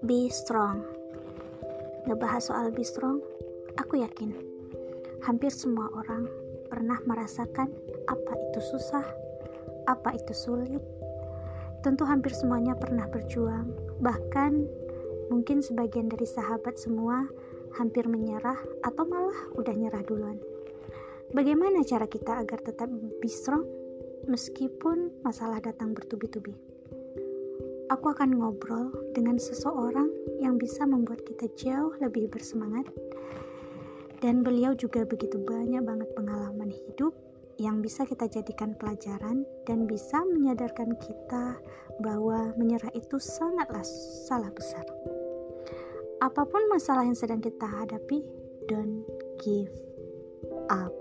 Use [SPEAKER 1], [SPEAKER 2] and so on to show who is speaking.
[SPEAKER 1] Be strong. Ngebahas soal be strong, aku yakin hampir semua orang pernah merasakan apa itu susah, apa itu sulit. Tentu hampir semuanya pernah berjuang, bahkan mungkin sebagian dari sahabat semua hampir menyerah atau malah udah nyerah duluan. Bagaimana cara kita agar tetap be strong meskipun masalah datang bertubi-tubi? Aku akan ngobrol dengan seseorang yang bisa membuat kita jauh lebih bersemangat dan beliau juga begitu banyak banget pengalaman hidup yang bisa kita jadikan pelajaran dan bisa menyadarkan kita bahwa menyerah itu sangatlah salah besar. Apa pun masalah yang sedang kita hadapi, don't give up.